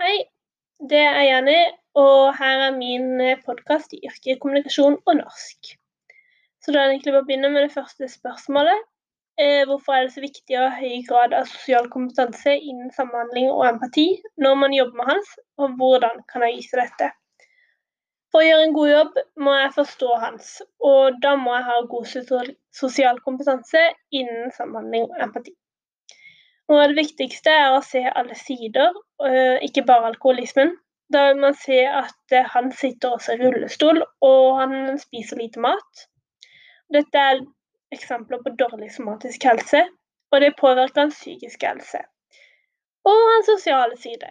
Hei, det er Jenny, og her er min podkast i yrke, kommunikasjon og norsk. Så da er det egentlig bare å begynne med det første spørsmålet. Eh, hvorfor er det så viktig å ha høy grad av sosial kompetanse innen samhandling og empati når man jobber med Hans, og hvordan kan jeg vise dette? For å gjøre en god jobb må jeg forstå Hans, og da må jeg ha god sosial kompetanse innen samhandling og empati. Av det viktigste er å se alle sider, ikke bare alkoholismen. Da vil man se at han sitter også i rullestol, og han spiser lite mat. Dette er eksempler på dårlig somatisk helse, og det påvirker hans psykiske helse. Og hans sosiale side.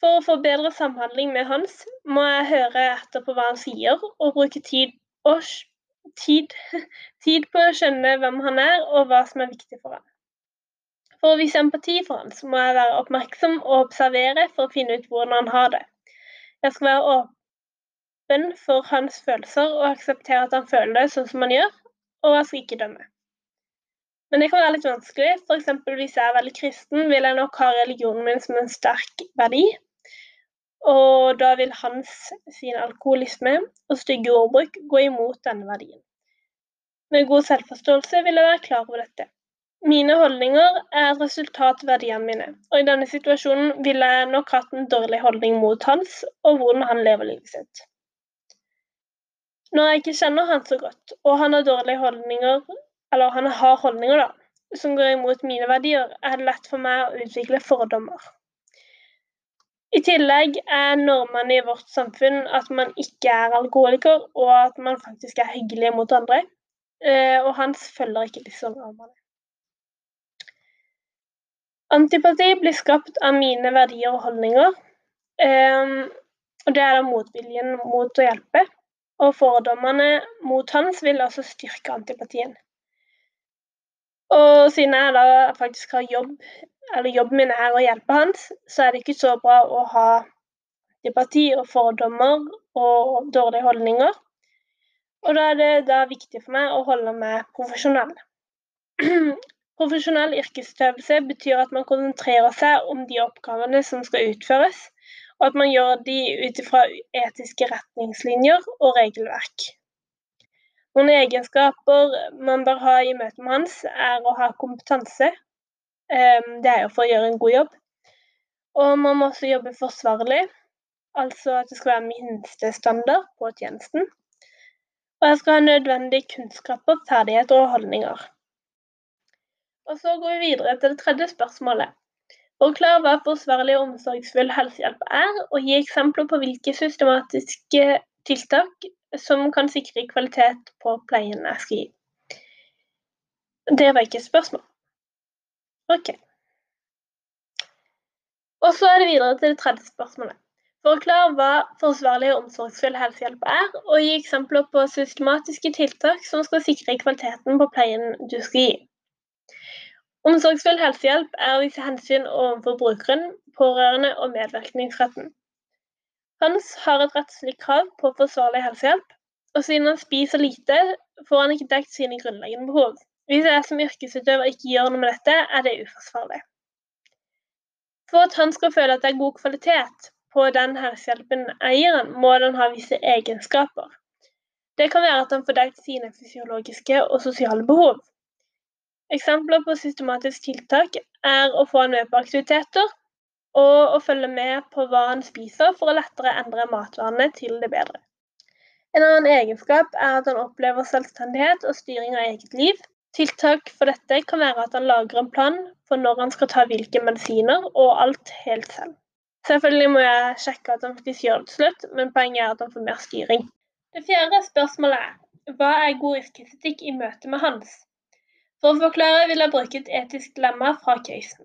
For å få bedre samhandling med Hans, må jeg høre etter på hva han sier, og bruke tid, og tid, tid på å skjønne hvem han er, og hva som er viktig for ham. For å vise empati for han, så må jeg være oppmerksom og observere for å finne ut hvordan han har det. Jeg skal være åpen for hans følelser og akseptere at han føler det sånn som han gjør, og jeg skal ikke dømme. Men det kan være litt vanskelig. F.eks. hvis jeg er veldig kristen, vil jeg nok ha religionen min som en sterk verdi. Og da vil hans sin alkoholisme og stygge ordbruk gå imot denne verdien. Med god selvforståelse vil jeg være klar over dette. Mine holdninger er et resultat av verdiene mine, og i denne situasjonen ville jeg nok hatt en dårlig holdning mot hans og hvordan han lever livet sitt. Når jeg ikke kjenner han så godt, og han har dårlige holdninger, eller han har holdninger da, som går imot mine verdier, er det lett for meg å utvikle fordommer. I tillegg er normene i vårt samfunn at man ikke er alkoholiker, og at man faktisk er hyggelig mot andre. Eh, og Hans følger ikke disse normene. Antipati blir skapt av mine verdier og holdninger. Eh, og det er da motviljen mot å hjelpe og fordommene mot hans vil også styrke antipatien. Og siden jeg da faktisk har jobb, eller jobben min er å hjelpe hans, så er det ikke så bra å ha antipati og fordommer og dårlige holdninger. Og da er det da viktig for meg å holde meg profesjonell. Profesjonell yrkesutøvelse betyr at man konsentrerer seg om de oppgavene som skal utføres, og at man gjør de ut ifra etiske retningslinjer og regelverk. Noen egenskaper man bør ha i møtet med hans, er å ha kompetanse. Ehm, det er jo for å gjøre en god jobb. Og man må også jobbe forsvarlig, altså at det skal være minstestandard på tjenesten. Og jeg skal ha nødvendige kunnskaper, ferdigheter og holdninger. Og så går vi videre til det tredje spørsmålet. Forklar hva forsvarlig og omsorgsfull helsehjelp er, og gi eksempler på hvilke systematiske tiltak som kan sikre kvalitet på pleien jeg skal gi. Det var ikke et spørsmål. OK. Og så er det videre til det tredje spørsmålet. Forklar hva forsvarlig og omsorgsfull helsehjelp er, og gi eksempler på systematiske tiltak som skal sikre kvaliteten på pleien du skal gi. Omsorgsfull helsehjelp er å vise hensyn overfor brukeren, pårørende og medvirkningsretten. Hans har et rettslig krav på forsvarlig helsehjelp, og siden han spiser lite, får han ikke dekt sine grunnleggende behov. Hvis jeg som yrkesutøver ikke gjør noe med dette, er det uforsvarlig. For at han skal føle at det er god kvalitet på den helsehjelpen jeg han, må den ha visse egenskaper. Det kan være at han får dekt sine fysiologiske og sosiale behov. Eksempler på systematisk tiltak er å få han med på aktiviteter, og å følge med på hva han spiser for å lettere endre matvanene til det bedre. En annen egenskap er at han opplever selvstendighet og styring av eget liv. Tiltak for dette kan være at han lager en plan for når han skal ta hvilke medisiner, og alt helt selv. Selvfølgelig må jeg sjekke at han faktisk gjør det til slutt, men poenget er at han får mer styring. Det fjerde spørsmålet er hva er god yrkesetikk i møte med Hans? For å forklare vil jeg bruke et etisk dilemma fra casen.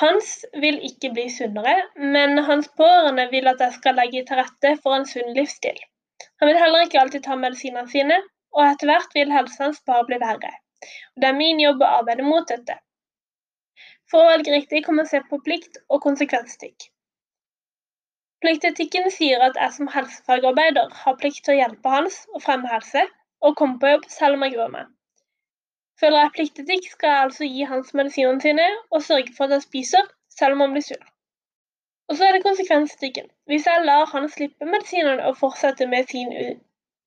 Hans vil ikke bli sunnere, men hans pårørende vil at jeg skal legge til rette for en sunn livsstil. Han vil heller ikke alltid ta medisinene sine, og etter hvert vil helsen hans bare bli verre. Og det er min jobb å arbeide mot dette. For å velge riktig kan man se på plikt og konsekvensetikk. Pliktetikken sier at jeg som helsefagarbeider har plikt til å hjelpe hans og fremme helse, og komme på jobb selv om jeg gruer meg. Føler jeg pliktetikk, skal jeg altså gi hans medisinene sine og sørge for at han spiser, selv om han blir sur. Og så er det konsekvensetikken. Hvis jeg lar han slippe medisinene og fortsette med sin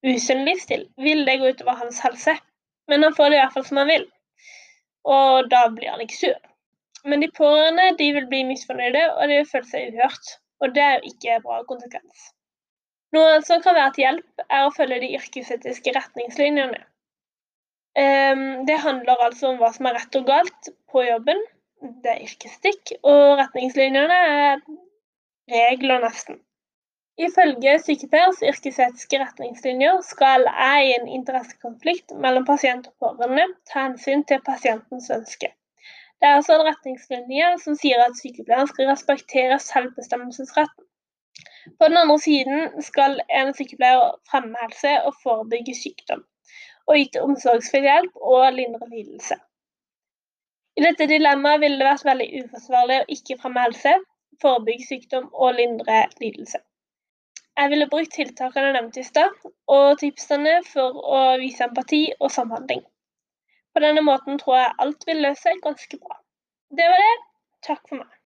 usunn livsstil, vil det gå utover hans helse. Men han får det i hvert fall som han vil, og da blir han ikke sur. Men de pårørende de vil bli misfornøyde, og de vil føle seg uhørt. Og det er jo ikke bra konsekvens. Noe som kan være til hjelp, er å følge de yrkesetiske retningslinjene. Det handler altså om hva som er rett og galt på jobben. Det er yrkesstikk, og retningslinjene er regler, nesten. Ifølge sykepleiers yrkesetiske retningslinjer skal jeg i en interessekonflikt mellom pasient og pårørende ta hensyn til pasientens ønske. Det er også en retningslinje som sier at sykepleieren skal respektere selvbestemmelsesretten. På den andre siden skal en sykepleier fremme helse og forebygge sykdom, og yte omsorgsfull hjelp og lindre lidelse. I dette dilemmaet ville det vært veldig uforsvarlig å ikke fremme helse, forebygge sykdom og lindre lidelse. Jeg ville brukt tiltakene nevnt i stad, og tipsene for å vise empati og samhandling. På denne måten tror jeg alt vil løse seg ganske bra. Det var det. Takk for meg.